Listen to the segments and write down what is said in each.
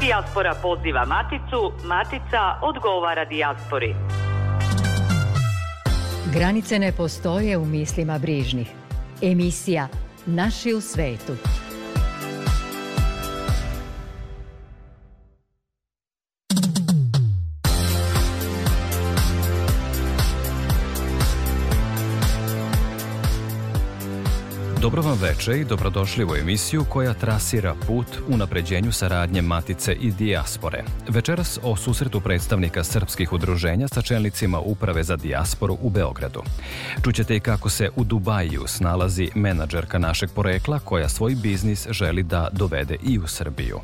Dijaspora poziva Maticu, Matica odgovara dijaspori. Granice ne postoje u mislima brižnih. Emisija Naši u svetu. Dobro vam veče i dobrodošli u emisiju koja trasira put u napređenju saradnje Matice i Dijaspore. Večeras o susretu predstavnika srpskih udruženja sa čelnicima Uprave za dijasporu u Beogradu. Čućete i kako se u Dubaju snalazi menadžerka našeg porekla koja svoj biznis želi da dovede i u Srbiju.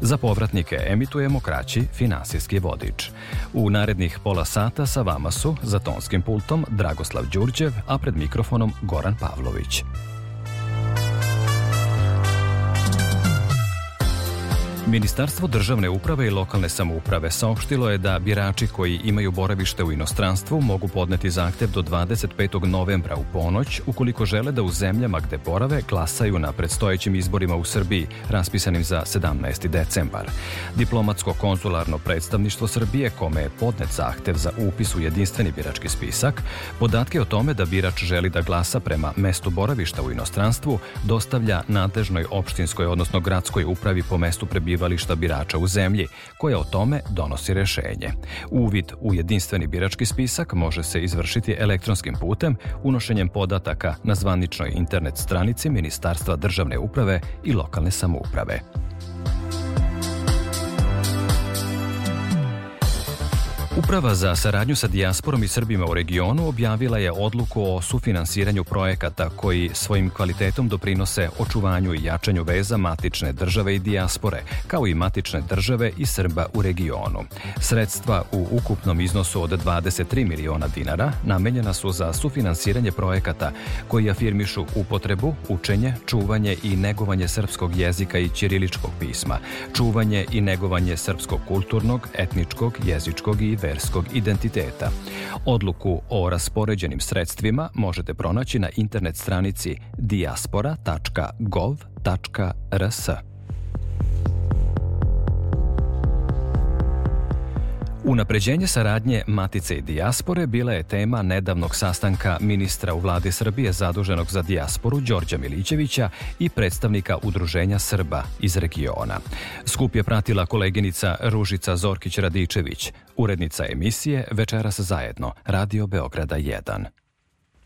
Za povratnike emitujemo kraći finansijski vodič. U narednih pola sata sa vama su za tonskim pultom Dragoslav Đurđev, a pred mikrofonom Goran Pavlović. Ministarstvo državne uprave i lokalne samouprave saopštilo je da birači koji imaju boravište u inostranstvu mogu podneti zahtev do 25. novembra u ponoć ukoliko žele da u zemljama gde borave glasaju na predstojećim izborima u Srbiji raspisanim za 17. decembar. Diplomatsko-konzularno predstavništvo Srbije kome je podnet zahtev za upis u jedinstveni birački spisak, podatke o tome da birač želi da glasa prema mestu boravišta u inostranstvu dostavlja nadležnoj opštinskoj odnosno gradskoj upravi po mestu prebivališta prebivališta birača u zemlji, koja o tome donosi rešenje. Uvid u jedinstveni birački spisak može se izvršiti elektronskim putem, unošenjem podataka na zvaničnoj internet stranici Ministarstva državne uprave i lokalne samouprave. Uprava za saradnju sa dijasporom i Srbima u regionu objavila je odluku o sufinansiranju projekata koji svojim kvalitetom doprinose očuvanju i jačanju veza matične države i dijaspore, kao i matične države i Srba u regionu. Sredstva u ukupnom iznosu od 23 miliona dinara namenjena su za sufinansiranje projekata koji afirmišu upotrebu, učenje, čuvanje i negovanje srpskog jezika i ćiriličkog pisma, čuvanje i negovanje srpskog kulturnog, etničkog, jezičkog i verskog identiteta. Odluku o raspoređenim sredstvima možete pronaći na internet stranici diaspora.gov.rs. Unapređenje saradnje Matice i dijaspore bila je tema nedavnog sastanka ministra u vladi Srbije zaduženog za dijasporu Đorđa Milićevića i predstavnika Udruženja Srba iz regiona. Skup je pratila koleginica Ružica Zorkić-Radičević, urednica emisije Večeras zajedno, Radio Beograda 1.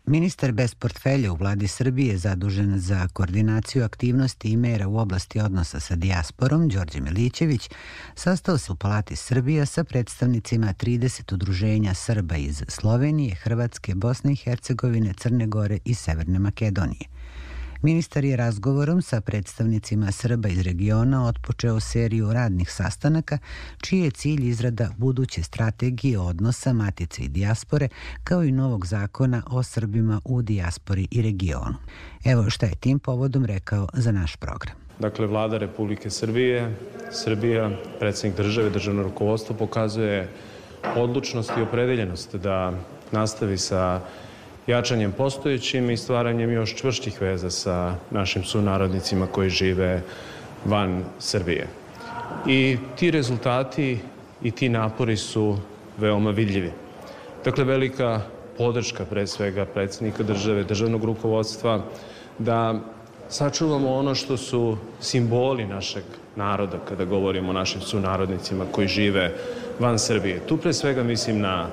Ministar bez portfelja u vladi Srbije zadužen za koordinaciju aktivnosti i mera u oblasti odnosa sa dijasporom, Đorđe Milićević, sastao se u Palati Srbija sa predstavnicima 30 udruženja Srba iz Slovenije, Hrvatske, Bosne i Hercegovine, Crne Gore i Severne Makedonije. Ministar je razgovorom sa predstavnicima Srba iz regiona otpočeo seriju radnih sastanaka, čiji je cilj izrada buduće strategije odnosa Matice i dijaspore, kao i novog zakona o Srbima u dijaspori i regionu. Evo šta je tim povodom rekao za naš program. Dakle, vlada Republike Srbije, Srbija, predsednik države, državno rukovodstvo pokazuje odlučnost i opredeljenost da nastavi sa jačanjem postojećim i stvaranjem još čvršćih veza sa našim sunarodnicima koji žive van Srbije. I ti rezultati i ti napori su veoma vidljivi. Dakle, velika podrška pre svega predsednika države, državnog rukovodstva, da sačuvamo ono što su simboli našeg naroda kada govorimo o našim sunarodnicima koji žive van Srbije. Tu pre svega mislim na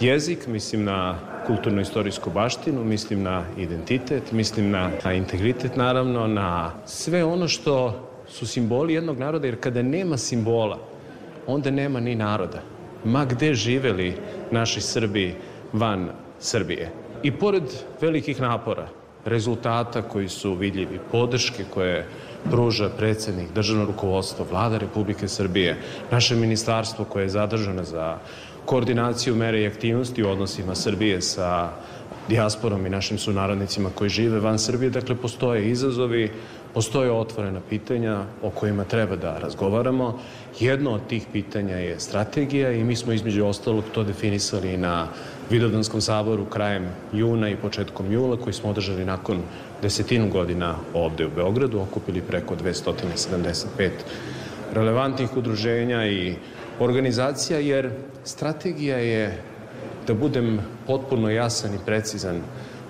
jezik, mislim na kulturno-istorijsku baštinu, mislim na identitet, mislim na, na integritet naravno, na sve ono što su simboli jednog naroda, jer kada nema simbola, onda nema ni naroda. Ma gde živeli naši Srbi van Srbije. I pored velikih napora, rezultata koji su vidljivi, podrške koje pruža predsednik, državno rukovodstvo, vlada Republike Srbije, naše ministarstvo koje je zadržano za koordinaciju mere i aktivnosti u odnosima Srbije sa dijasporom i našim sunarodnicima koji žive van Srbije. Dakle, postoje izazovi, postoje otvorena pitanja o kojima treba da razgovaramo. Jedno od tih pitanja je strategija i mi smo između ostalog to definisali na Vidovdanskom saboru krajem juna i početkom jula koji smo održali nakon desetinu godina ovde u Beogradu, okupili preko 275 relevantnih udruženja i organizacija, jer strategija je, da budem potpuno jasan i precizan,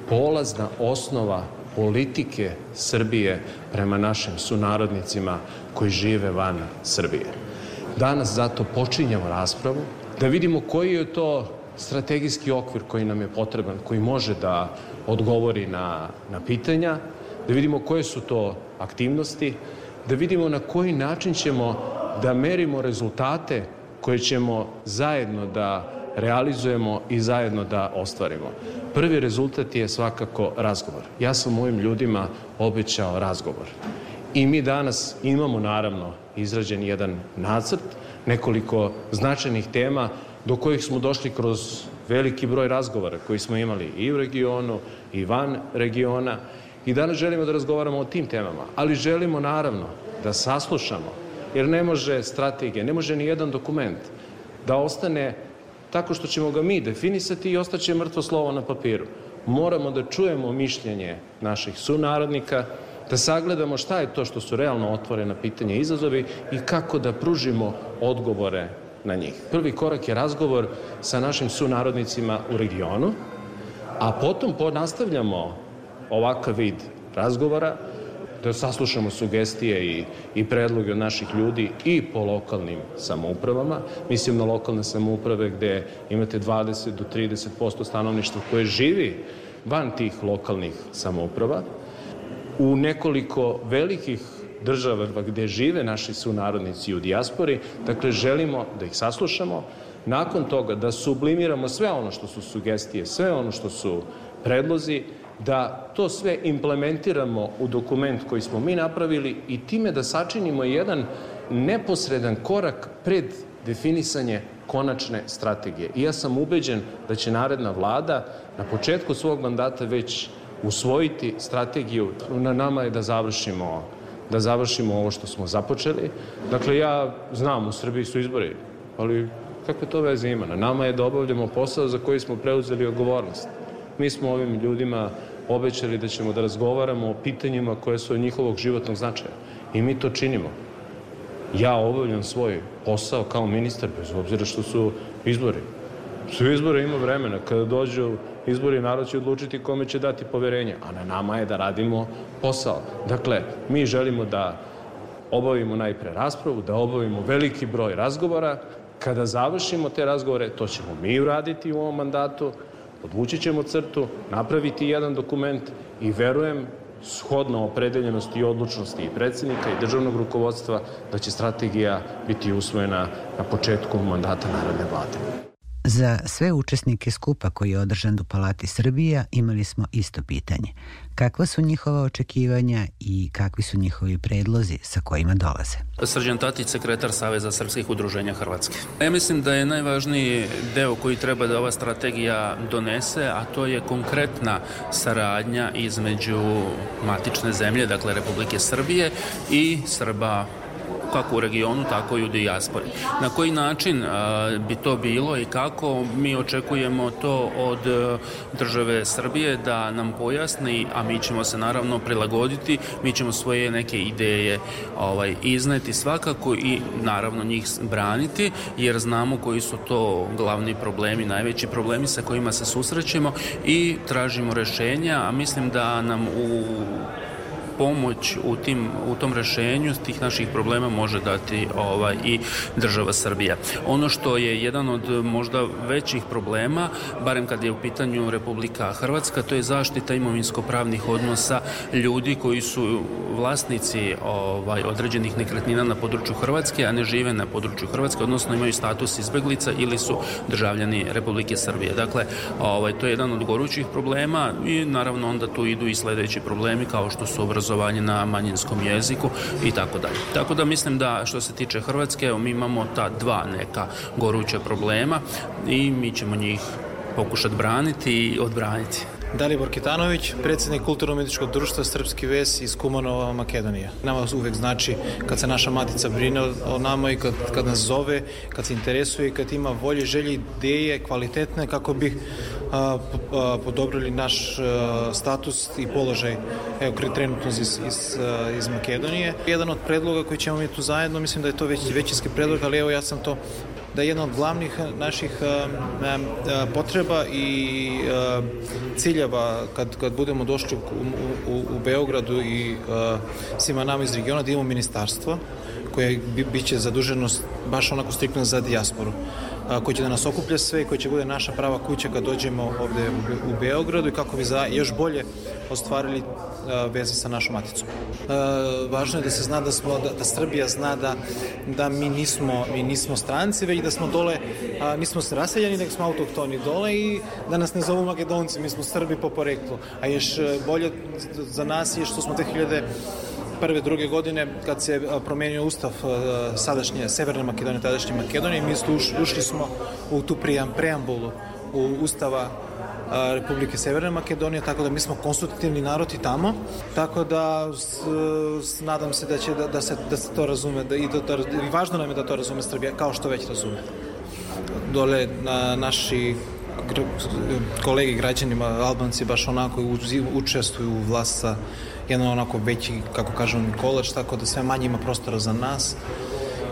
polazna osnova politike Srbije prema našim sunarodnicima koji žive van Srbije. Danas zato počinjamo raspravu da vidimo koji je to strategijski okvir koji nam je potreban, koji može da odgovori na, na pitanja, da vidimo koje su to aktivnosti, da vidimo na koji način ćemo da merimo rezultate koje ćemo zajedno da realizujemo i zajedno da ostvarimo. Prvi rezultat je svakako razgovor. Ja sam mojim ljudima obećao razgovor. I mi danas imamo naravno izrađen jedan nacrt, nekoliko značajnih tema do kojih smo došli kroz veliki broj razgovora koji smo imali i u regionu i van regiona i danas želimo da razgovaramo o tim temama, ali želimo naravno da saslušamo, jer ne može strategija, ne može ni jedan dokument da ostane tako što ćemo ga mi definisati i ostaće mrtvo slovo na papiru. Moramo da čujemo mišljenje naših sunarodnika, da sagledamo šta je to što su realno otvorena pitanja i izazovi i kako da pružimo odgovore na njih. Prvi korak je razgovor sa našim sunarodnicima u regionu, a potom nastavljamo ovakav vid razgovora da saslušamo sugestije i, i predloge od naših ljudi i po lokalnim samoupravama. Mislim na lokalne samouprave gde imate 20 do 30% stanovništva koje živi van tih lokalnih samouprava. U nekoliko velikih država gde žive naši sunarodnici u dijaspori, dakle želimo da ih saslušamo, nakon toga da sublimiramo sve ono što su sugestije, sve ono što su predlozi, da to sve implementiramo u dokument koji smo mi napravili i time da sačinimo jedan neposredan korak pred definisanje konačne strategije. I ja sam ubeđen da će naredna vlada na početku svog mandata već usvojiti strategiju. Na nama je da završimo da završimo ovo što smo započeli. Dakle, ja znam, u Srbiji su izbori, ali kakve to veze ima? Na nama je da obavljamo posao za koji smo preuzeli odgovornost. Mi smo ovim ljudima obećali da ćemo da razgovaramo o pitanjima koje su od njihovog životnog značaja. I mi to činimo. Ja obavljam svoj posao kao ministar, bez obzira što su izbori. Su izbore ima vremena. Kada dođu izbori, narod će odlučiti kome će dati poverenje. A na nama je da radimo posao. Dakle, mi želimo da obavimo najpre raspravu, da obavimo veliki broj razgovora. Kada završimo te razgovore, to ćemo mi uraditi u ovom mandatu, podvući ćemo crtu, napraviti jedan dokument i verujem shodno opredeljenosti i odlučnosti i predsednika i državnog rukovodstva da će strategija biti usvojena na početku mandata Narodne vlade. Za sve učesnike skupa koji je održan u Palati Srbija imali smo isto pitanje. Kakva su njihova očekivanja i kakvi su njihovi predlozi sa kojima dolaze? Srđan Tatić, sekretar Saveza srpskih udruženja Hrvatske. Ja mislim da je najvažniji deo koji treba da ova strategija donese, a to je konkretna saradnja između matične zemlje, dakle Republike Srbije i Srba kako u regionu, tako i u dijaspori. Na koji način bi to bilo i kako mi očekujemo to od e, države Srbije da nam pojasni, a mi ćemo se naravno prilagoditi, mi ćemo svoje neke ideje ovaj, izneti svakako i naravno njih braniti, jer znamo koji su to glavni problemi, najveći problemi sa kojima se susrećemo i tražimo rešenja, a mislim da nam u pomoć u, tim, u tom rešenju tih naših problema može dati ovaj, i država Srbija. Ono što je jedan od možda većih problema, barem kad je u pitanju Republika Hrvatska, to je zaštita imovinsko-pravnih odnosa ljudi koji su vlasnici ovaj, određenih nekretnina na području Hrvatske, a ne žive na području Hrvatske, odnosno imaju status izbeglica ili su državljani Republike Srbije. Dakle, ovaj, to je jedan od gorućih problema i naravno onda tu idu i sledeći problemi kao što su obrazovanje obrazovanje na manjinskom jeziku i tako dalje. Tako da mislim da što se tiče Hrvatske, mi imamo ta dva neka goruća problema i mi ćemo njih pokušati braniti i odbraniti. Dalibor Kitanović, predsednik Kulturno-umetničkog društva Srpski ves iz Kumanova, Makedonija. Nama uvek znači kad se naša matica brine o nama i kad, kad nas zove, kad se interesuje i kad ima volje, želje, ideje, kvalitetne kako bi podobrili naš status i položaj evo, trenutno iz, iz, iz Makedonije. Jedan od predloga koji ćemo mi tu zajedno, mislim da je to već većinski predlog, ali evo ja sam to da je jedna od glavnih naših potreba i ciljeva kad, kad budemo došli u, u, u Beogradu i svima nama iz regiona da imamo ministarstvo koje bi, biće zaduženo baš onako striktno za dijasporu koji će da nas okuplja sve i koji će bude naša prava kuća kad dođemo ovde u, Beogradu i kako bi za, još bolje ostvarili veze sa našom maticom. Važno je da se zna da smo da, da Srbija zna da da mi nismo mi nismo stranci, već da smo dole nismo raseljeni, nego smo autohtoni dole i da nas ne zovu Makedonci, mi smo Srbi po poreklu. A još bolje za nas je što smo 2000 prve, druge godine kad se promenio ustav sadašnje Severne Makedonije, tadašnje Makedonije, mi ušli smo u tu preambulu u ustava Republike Severne Makedonije, tako da mi smo konstitutivni narod i tamo, tako da s, s, nadam se da će da, da, se, da se to razume da, i, da, da, važno nam je da to razume Srbija, kao što već razume. Dole na, naši kolegi građanima, Albanci baš onako učestvuju u vlast sa jedan onako veći, kako kažemo, kolač, tako da sve manje ima prostora za nas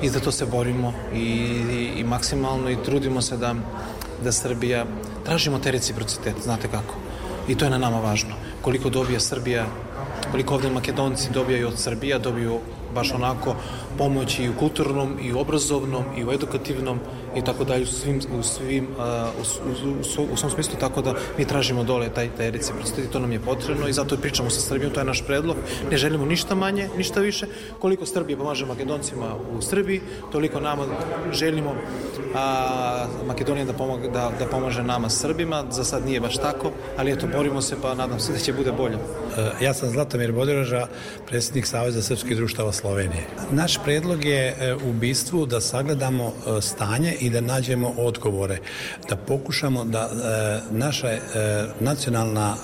i za to se borimo i, i, i maksimalno i trudimo se da, da Srbija, tražimo te reciprocitet, znate kako. I to je na nama važno. Koliko dobija Srbija, koliko ovde Makedonci dobijaju od Srbija, dobiju baš onako pomoć i u kulturnom i u obrazovnom i u edukativnom i tako dalje u svim u svim u, u, u, u svom smislu tako da mi tražimo dole taj taj reciprocitet i to nam je potrebno i zato pričamo sa Srbijom to je naš predlog. Ne želimo ništa manje ništa više. Koliko Srbija pomaže Makedoncima u Srbiji toliko nama želimo a, Makedonija da pomogne da, da pomaže nama Srbima. Za sad nije baš tako ali eto borimo se pa nadam se da će bude bolje. E, ja sam Zlatomir Bodiroža predsjednik Saveza srpskih društava Slovenije naš predlog je e, u bistvu da sagledamo e, stanje i da nađemo odgovore, da pokušamo da e, naša e, nacionalna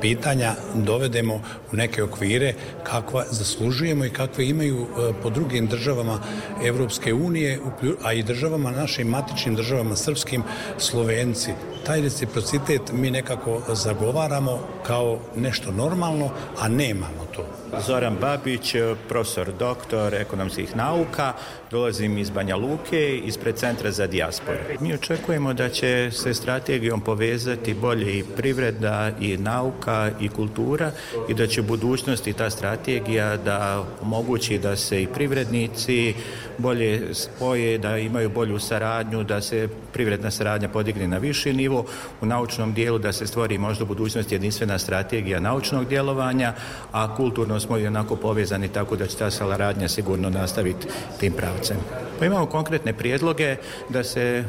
pitanja dovedemo u neke okvire kakva zaslužujemo i kakve imaju po drugim državama Evropske unije, a i državama našim matičnim državama srpskim, Slovenci. Taj reciprocitet mi nekako zagovaramo kao nešto normalno, a nemamo to. Zoran Babić, profesor doktor ekonomskih nauka, dolazim iz Banja Luke, ispred Centra za dijasporu. Mi očekujemo da će se strategijom povezati bolje i privreda i nauka i kultura i da će u budućnosti ta strategija da omogući da se i privrednici bolje spoje, da imaju bolju saradnju, da se privredna saradnja podigne na viši nivo, u naučnom dijelu da se stvori možda u budućnosti jedinstvena strategija naučnog djelovanja, a kulturno smo i onako povezani tako da će ta saradnja sigurno nastaviti tim pravcem. Pa imamo konkretne prijedloge da se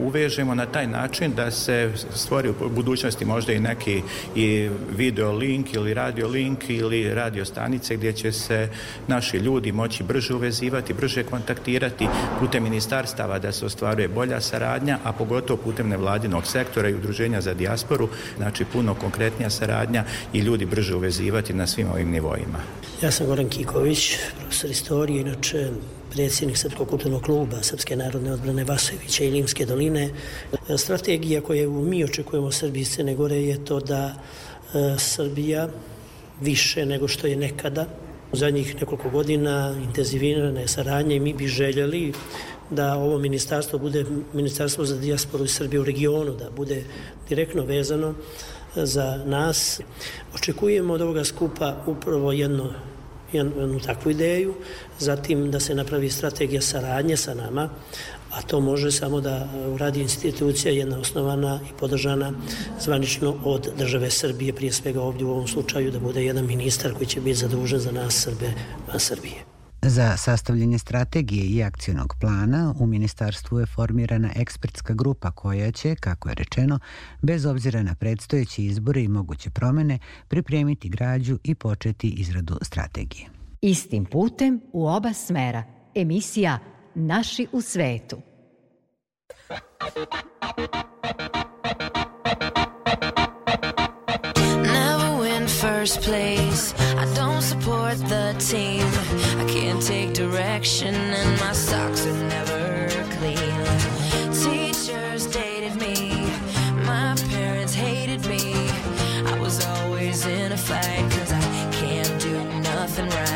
uvežemo na taj način da se stvori u budućnosti možda i neki i video link ili radio link ili radio stanice gdje će se naši ljudi moći brže uvezivati, brže kontaktirati putem ministarstava da se ostvaruje bolja saradnja, a pogotovo putem nevladinog sektora i udruženja za dijasporu, znači puno konkretnija saradnja i ljudi brže uvezivati na svim ovim nivoima. Ja sam Goran Kiković, profesor istorije, inače predsjednik Srpskog kulturnog kluba Srpske narodne odbrane Vasovića i Limske doline. Strategija koju mi očekujemo Srbiji iz Crne Gore je to da e, Srbija više nego što je nekada u zadnjih nekoliko godina intenzivirane saradnje i mi bi željeli da ovo ministarstvo bude ministarstvo za dijasporu i Srbije u regionu, da bude direktno vezano za nas. Očekujemo od ovoga skupa upravo jedno jednu takvu ideju, zatim da se napravi strategija saradnje sa nama, a to može samo da uradi institucija jedna osnovana i podržana zvanično od države Srbije, prije svega ovdje u ovom slučaju da bude jedan ministar koji će biti zadužen za nas Srbe van Srbije. Za sastavljanje strategije i akcijnog plana u ministarstvu je formirana ekspertska grupa koja će, kako je rečeno, bez obzira na predstojeće izbore i moguće promene, pripremiti građu i početi izradu strategije. Istim putem u oba smera. Emisija Naši u svetu. first place. I don't support the team. I can't take direction, and my socks are never clean. Teachers dated me, my parents hated me. I was always in a fight, cause I can't do nothing right.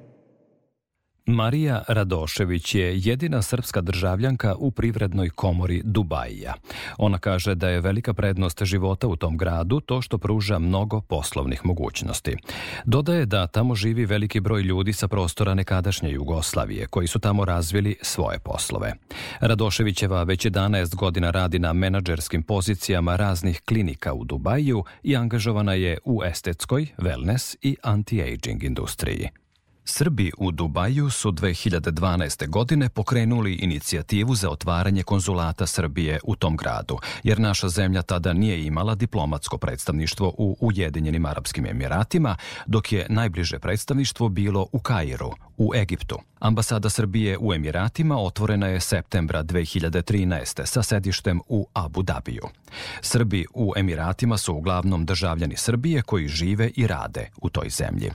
Marija Radošević je jedina srpska državljanka u privrednoj komori Dubajija. Ona kaže da je velika prednost života u tom gradu to što pruža mnogo poslovnih mogućnosti. Dodaje da tamo živi veliki broj ljudi sa prostora nekadašnje Jugoslavije koji su tamo razvili svoje poslove. Radoševićeva već 11 godina radi na menadžerskim pozicijama raznih klinika u Dubaju i angažovana je u estetskoj, wellness i anti-aging industriji. Srbi u Dubaju su 2012. godine pokrenuli inicijativu za otvaranje konzulata Srbije u tom gradu, jer naša zemlja tada nije imala diplomatsko predstavništvo u Ujedinjenim Arapskim Emiratima, dok je najbliže predstavništvo bilo u Kairu, u Egiptu. Ambasada Srbije u Emiratima otvorena je septembra 2013. sa sedištem u Abu Dabiju. Srbi u Emiratima su uglavnom državljani Srbije koji žive i rade u toj zemlji.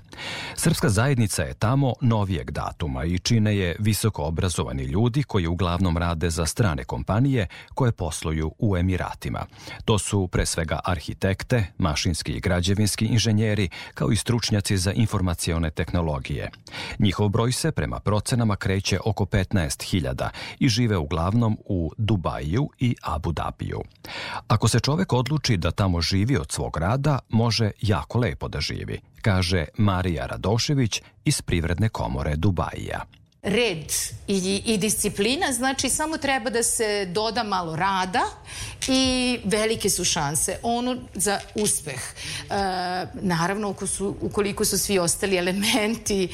Srpska zajednica je tamo novijeg datuma i čine je visoko obrazovani ljudi koji uglavnom rade za strane kompanije koje posluju u Emiratima. To su pre svega arhitekte, mašinski i građevinski inženjeri, kao i stručnjaci za informacione tehnologije. Njihov broj se prema procenama kreće oko 15.000 i žive uglavnom u Dubaju i Abu Dabiju. Ako se čovek odluči da tamo živi od svog rada, može jako lepo da živi, kaže Marija Radošević iz Privredne komore Dubajija red i, i disciplina, znači samo treba da se doda malo rada i velike su šanse. Ono za uspeh. E, naravno, su, ukoliko su svi ostali elementi, e,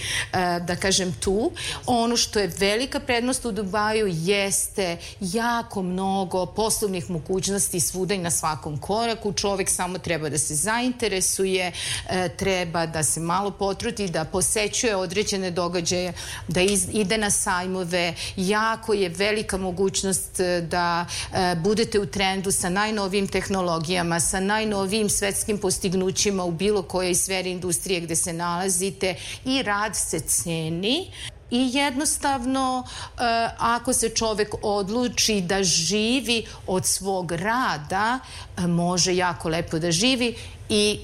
da kažem tu, ono što je velika prednost u Dubaju jeste jako mnogo poslovnih mogućnosti svuda i na svakom koraku. Čovek samo treba da se zainteresuje, e, treba da se malo potruti, da posećuje određene događaje, da iz, ide na sajmove, jako je velika mogućnost e, da e, budete u trendu sa najnovijim tehnologijama, sa najnovijim svetskim postignućima u bilo kojoj sferi industrije gde se nalazite i rad se ceni. I jednostavno e, ako se čovek odluči da živi od svog rada može jako lepo da živi i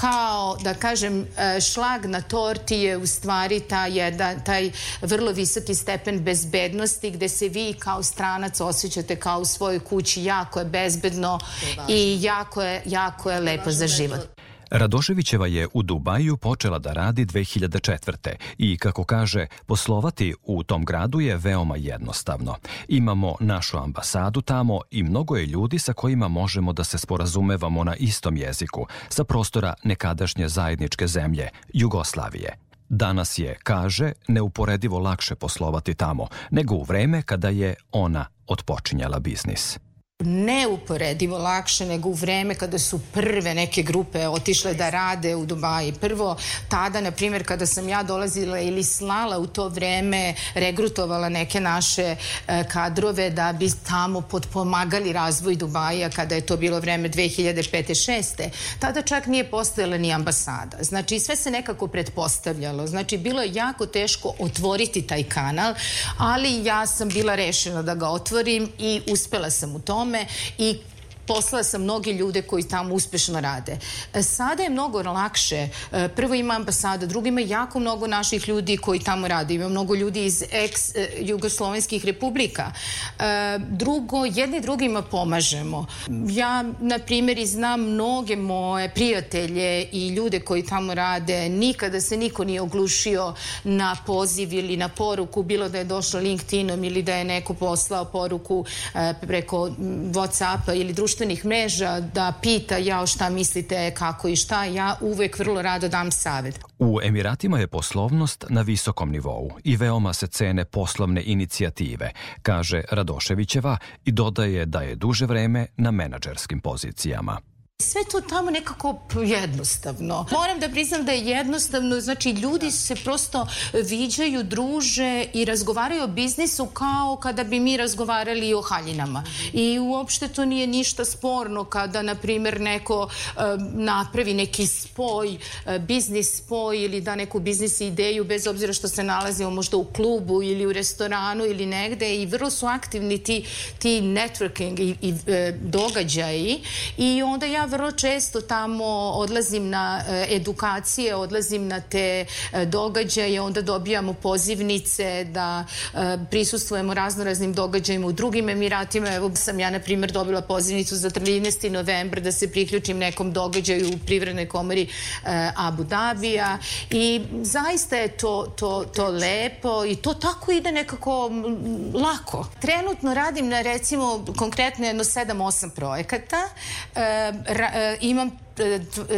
kao, da kažem, e, šlag na torti je u stvari ta jedan, taj vrlo visoki stepen bezbednosti gde se vi kao stranac osjećate kao u svojoj kući, jako je bezbedno i jako je, jako je lepo za život. Radoševićeva je u Dubaju počela da radi 2004. i, kako kaže, poslovati u tom gradu je veoma jednostavno. Imamo našu ambasadu tamo i mnogo je ljudi sa kojima možemo da se sporazumevamo na istom jeziku, sa prostora nekadašnje zajedničke zemlje, Jugoslavije. Danas je, kaže, neuporedivo lakše poslovati tamo nego u vreme kada je ona otpočinjala biznis neuporedivo lakše nego u vreme kada su prve neke grupe otišle da rade u Dubaji. Prvo, tada, na primjer, kada sam ja dolazila ili slala u to vreme, regrutovala neke naše e, kadrove da bi tamo podpomagali razvoj Dubaja kada je to bilo vreme 2005-6. Tada čak nije postojala ni ambasada. Znači, sve se nekako pretpostavljalo. Znači, bilo je jako teško otvoriti taj kanal, ali ja sam bila rešena da ga otvorim i uspela sam u tome tome i poslala sam mnoge ljude koji tamo uspešno rade. E, sada je mnogo lakše. E, prvo ima ambasada, drugo ima jako mnogo naših ljudi koji tamo rade. Ima mnogo ljudi iz ex-jugoslovenskih republika. E, drugo, jedni drugima pomažemo. Ja, na primjer, znam mnoge moje prijatelje i ljude koji tamo rade. Nikada se niko nije oglušio na poziv ili na poruku, bilo da je došlo LinkedInom ili da je neko poslao poruku preko Whatsappa ili društvenog društvenih mreža da pita ja šta mislite, kako i šta, ja uvek vrlo rado dam savet. U Emiratima je poslovnost na visokom nivou i veoma se cene poslovne inicijative, kaže Radoševićeva i dodaje da je duže vreme na menadžerskim pozicijama. Sve to tamo nekako jednostavno. Moram da priznam da je jednostavno, znači ljudi se prosto viđaju, druže i razgovaraju o biznisu kao kada bi mi razgovarali o haljinama. I uopšte to nije ništa sporno kada, na primjer, neko e, napravi neki spoj, e, biznis spoj ili da neku biznis ideju, bez obzira što se nalazimo možda u klubu ili u restoranu ili negde i vrlo su aktivni ti, ti networking i, i e, događaji i onda ja vrlo često tamo odlazim na e, edukacije, odlazim na te e, događaje, onda dobijamo pozivnice da prisustvujemo raznoraznim događajima u drugim Emiratima. Evo sam ja, na primjer, dobila pozivnicu za 13. novembra da se priključim nekom događaju u Privrednoj komori Abu Dabija i zaista je to, to, to lepo i to tako ide nekako lako. Trenutno radim na recimo konkretno jedno 7-8 projekata. E, ra, e, imam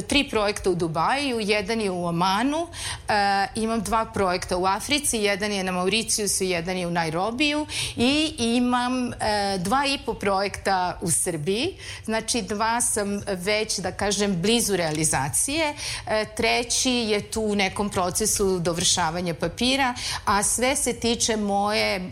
tri projekta u Dubaju, jedan je u Omanu, e, imam dva projekta u Africi, jedan je na Mauricijusu, jedan je u Nairobiju i imam e, dva i po projekta u Srbiji. Znači dva sam već, da kažem, blizu realizacije. E, treći je tu u nekom procesu dovršavanja papira, a sve se tiče moje,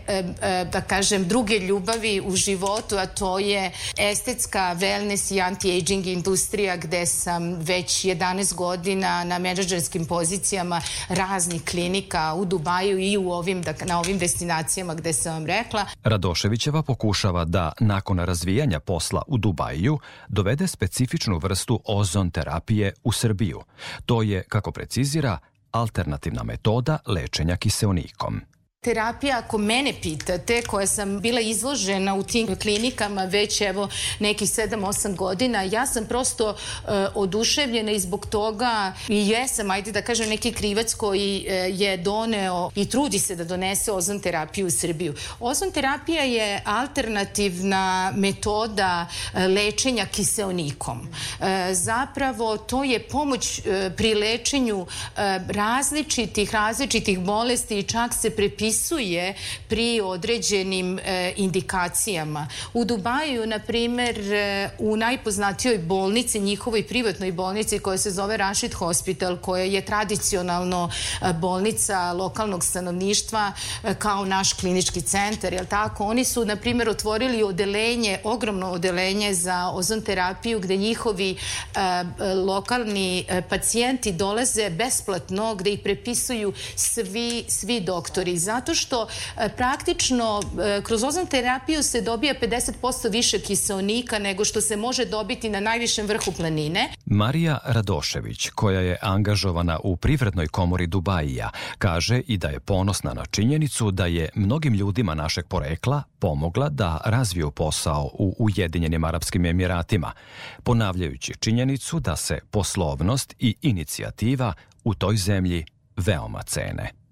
da kažem, druge ljubavi u životu, a to je estetska wellness i anti-aging industrija gde sam već 11 godina na menadžerskim pozicijama raznih klinika u Dubaju i u ovim, da, na ovim destinacijama gde sam vam rekla. Radoševićeva pokušava da nakon razvijanja posla u Dubaju dovede specifičnu vrstu ozon terapije u Srbiju. To je, kako precizira, alternativna metoda lečenja kiseonikom. Terapija, ako mene pitate, koja sam bila izložena u tim klinikama već evo nekih 7-8 godina, ja sam prosto uh, oduševljena i zbog toga i jesam, ajde da kažem, neki krivac koji uh, je doneo i trudi se da donese ozon terapiju u Srbiju. Ozon terapija je alternativna metoda uh, lečenja kiseonikom. Zapravo, to je pomoć pri lečenju različitih, različitih bolesti i čak se prepisuje propisuje pri određenim e, indikacijama. U Dubaju, na primer, e, u najpoznatijoj bolnici, njihovoj privatnoj bolnici koja se zove Rashid Hospital, koja je tradicionalno e, bolnica lokalnog stanovništva kao naš klinički centar, jel tako? Oni su, na primer, otvorili odelenje, ogromno odelenje za ozon terapiju gde njihovi e, lokalni pacijenti dolaze besplatno, gde ih prepisuju svi, svi doktori. Zato zato što e, praktično e, kroz ozon terapiju se dobija 50% više kiseonika nego što se može dobiti na najvišem vrhu planine. Marija Radošević, koja je angažovana u Privrednoj komori Dubajija, kaže i da je ponosna na činjenicu da je mnogim ljudima našeg porekla pomogla da razviju posao u Ujedinjenim Arapskim Emiratima, ponavljajući činjenicu da se poslovnost i inicijativa u toj zemlji veoma cene.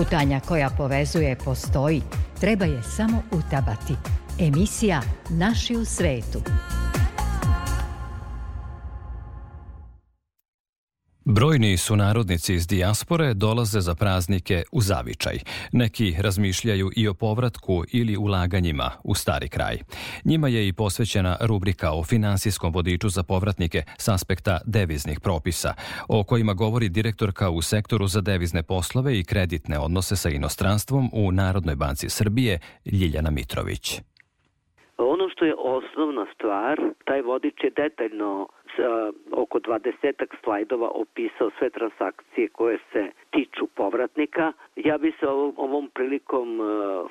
Putanja koja povezuje postoji, treba je samo utabati. Emisija Naši u svetu. Brojni su narodnici iz dijaspore dolaze za praznike u zavičaj. Neki razmišljaju i o povratku ili ulaganjima u stari kraj. Njima je i posvećena rubrika o finansijskom vodiču za povratnike s aspekta deviznih propisa, o kojima govori direktorka u sektoru za devizne poslove i kreditne odnose sa inostranstvom u Narodnoj banci Srbije Ljiljana Mitrović. Ono što je osnovna stvar, taj vodič je detaljno oko 20 slajdova opisao sve transakcije koje se tiču povratnika. Ja bi se ovom, prilikom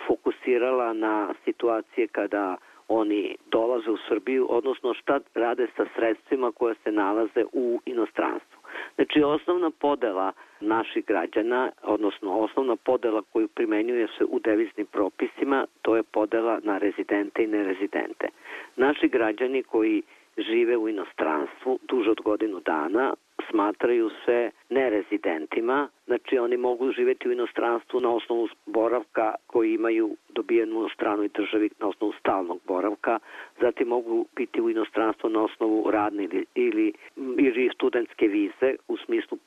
fokusirala na situacije kada oni dolaze u Srbiju, odnosno šta rade sa sredstvima koja se nalaze u inostranstvu. Znači, osnovna podela naših građana, odnosno osnovna podela koju primenjuje se u deviznim propisima, to je podela na rezidente i nerezidente. Naši građani koji žive u inostranstvu duže od godinu dana, smatraju se nerezidentima, znači oni mogu živeti u inostranstvu na osnovu boravka koji imaju dobijenu u stranoj državi na osnovu stalnog boravka, zatim mogu biti u inostranstvu na osnovu radne ili, ili, ili studentske vize u smislu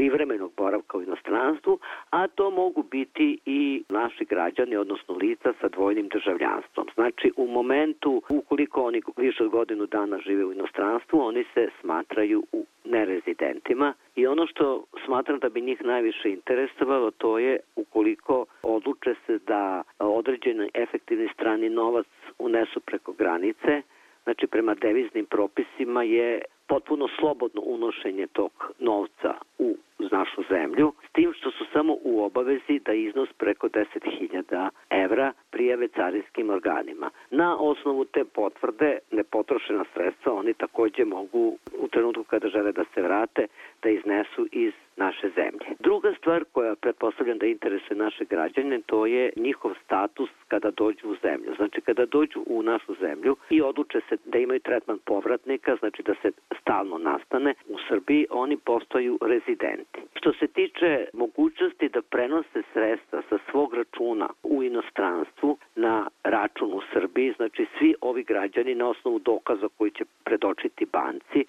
privremenog boravka u inostranstvu, a to mogu biti i naši građani, odnosno lica sa dvojnim državljanstvom. Znači, u momentu, ukoliko oni više od godinu dana žive u inostranstvu, oni se smatraju u nerezidentima i ono što smatram da bi njih najviše interesovalo to je ukoliko odluče se da određeni efektivni strani novac unesu preko granice, znači prema deviznim propisima je potpuno slobodno unošenje tog novca u našu zemlju, s tim što su samo u obavezi da iznos preko 10.000 evra prijave carinskim organima. Na osnovu te potvrde nepotrošena sredstva oni takođe mogu u trenutku kada žele da se vrate da iznesu iz naše zemlje. Druga stvar koja pretpostavljam da interesuje naše građane, to je njihov status kada dođu u zemlju. Znači kada dođu u našu zemlju i odluče se da imaju tretman povratnika, znači da se stalno nastane u Srbiji, oni postaju rezidenti. Što se tiče mogućnosti da prenose sredstva sa svog računa u inostranstvu na račun u Srbiji, znači svi ovi građani na osnovu dokaza koji će predočiti banci,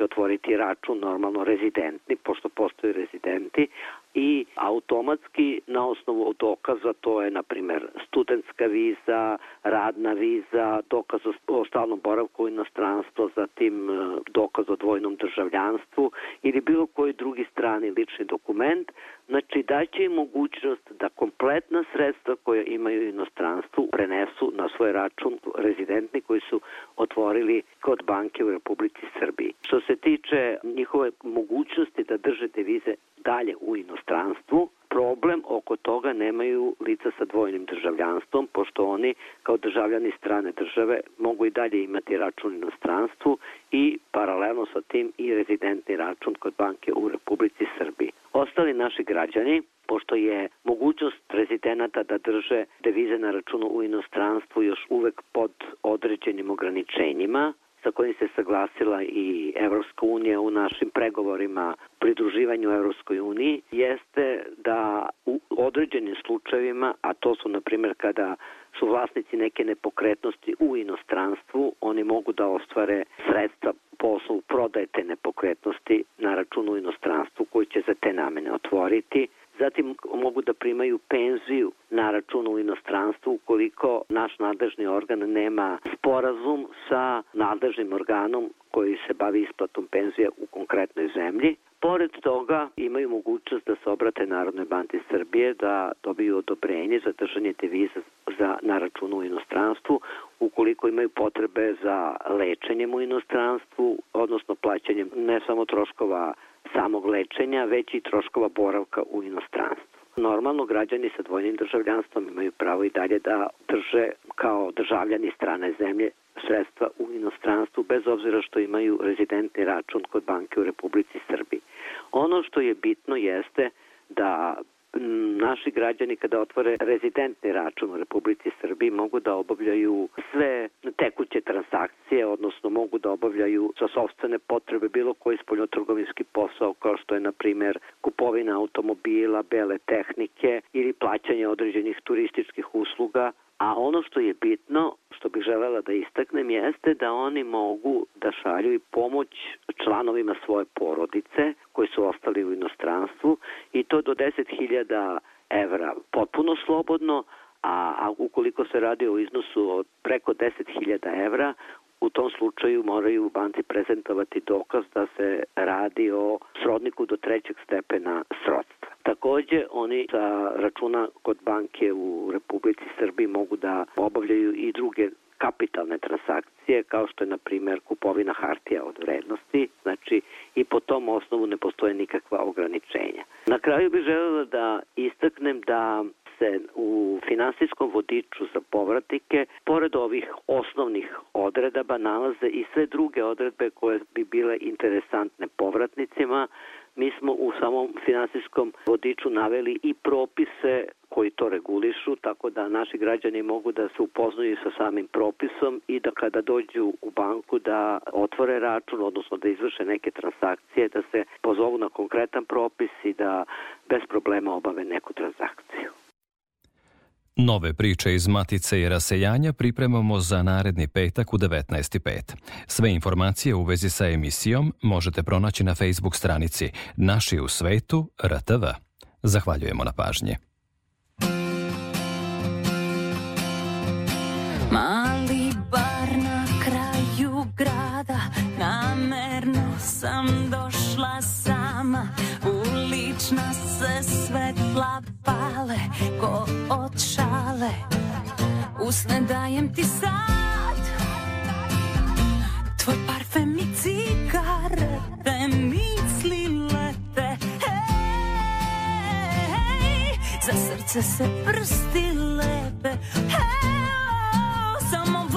će otvoriti račun normalno rezidentni, pošto postoje rezidenti, i automatski na osnovu dokaza, to je na primer studentska viza, radna viza, dokaz o stalnom boravku u inostranstvu, zatim e, dokaz o dvojnom državljanstvu ili bilo koji drugi strani lični dokument, znači daće im mogućnost da kompletna sredstva koja imaju inostranstvu prenesu na svoj račun rezidentni koji su otvorili kod banke u Republici Srbiji. Što se tiče njihove mogućnosti da drže devize dalje u inostranstvu, problem oko toga nemaju lica sa dvojnim državljanstvom, pošto oni kao državljani strane države mogu i dalje imati račun u inostranstvu i paralelno sa tim i rezidentni račun kod banke u Republici. Ostali naši građani pošto je mogućnost rezidenata da drže devize na računu u inostranstvu još uvek pod određenim ograničenjima, sa kojim se saglasila i Evropska unija u našim pregovorima pridruživanju Evropskoj uniji, jeste da u određenim slučajevima, a to su na primjer kada su vlasnici neke nepokretnosti u inostranstvu, oni mogu da ostvare sredstva po osnovu prodaje te nepokretnosti na računu u inostranstvu koji će za te namene otvoriti zatim mogu da primaju penziju na računu u inostranstvu ukoliko naš nadležni organ nema sporazum sa nadležnim organom koji se bavi isplatom penzije u konkretnoj zemlji. Pored toga imaju mogućnost da se obrate Narodnoj banci Srbije da dobiju odobrenje za držanje deviza za, na računu u inostranstvu ukoliko imaju potrebe za lečenjem u inostranstvu, odnosno plaćanjem ne samo troškova samog lečenja, već i troškova boravka u inostranstvu. Normalno, građani sa dvojnim državljanstvom imaju pravo i dalje da drže kao državljani strane zemlje sredstva u inostranstvu bez obzira što imaju rezidentni račun kod banke u Republici Srbiji. Ono što je bitno jeste da naši građani kada otvore rezidentni račun u Republici Srbiji mogu da obavljaju sve tekuće transakcije, odnosno mogu da obavljaju za sobstvene potrebe bilo koji spoljnotrgovinski posao kao što je na primer kupovina automobila, bele tehnike ili plaćanje određenih turističkih usluga, A ono što je bitno, što bih želela da istaknem, jeste da oni mogu da šalju i pomoć članovima svoje porodice koji su ostali u inostranstvu i to do 10.000 evra potpuno slobodno, a, a ukoliko se radi o iznosu od preko 10.000 evra, u tom slučaju moraju banci prezentovati dokaz da se radi o srodniku do trećeg stepena srodstva. Takođe, oni sa računa kod banke u Republici Srbiji mogu da obavljaju i druge kapitalne transakcije, kao što je, na primer, kupovina hartija od vrednosti, znači i po tom osnovu ne postoje nikakva ograničenja. Na kraju bih želela da istaknem da se finansijskom vodiču za povratnike, pored ovih osnovnih odredaba, nalaze i sve druge odredbe koje bi bile interesantne povratnicima. Mi smo u samom finansijskom vodiču naveli i propise koji to regulišu, tako da naši građani mogu da se upoznaju sa samim propisom i da kada dođu u banku da otvore račun, odnosno da izvrše neke transakcije, da se pozovu na konkretan propis i da bez problema obave neku transakciju. Nove priče iz Matice i rasejanja pripremamo za naredni petak u 19.5. Sve informacije u vezi sa emisijom možete pronaći na Facebook stranici Naši u svetu RTV. Zahvaljujemo na pažnji. Mali bar na kraju grada Namerno sam došla sama Ulična se svetla pale Ko od šale Usne dajem ti sad. Tvoj parfem i cigarete Misli lete. Hej, za srce se prsti lepe. Evo, samo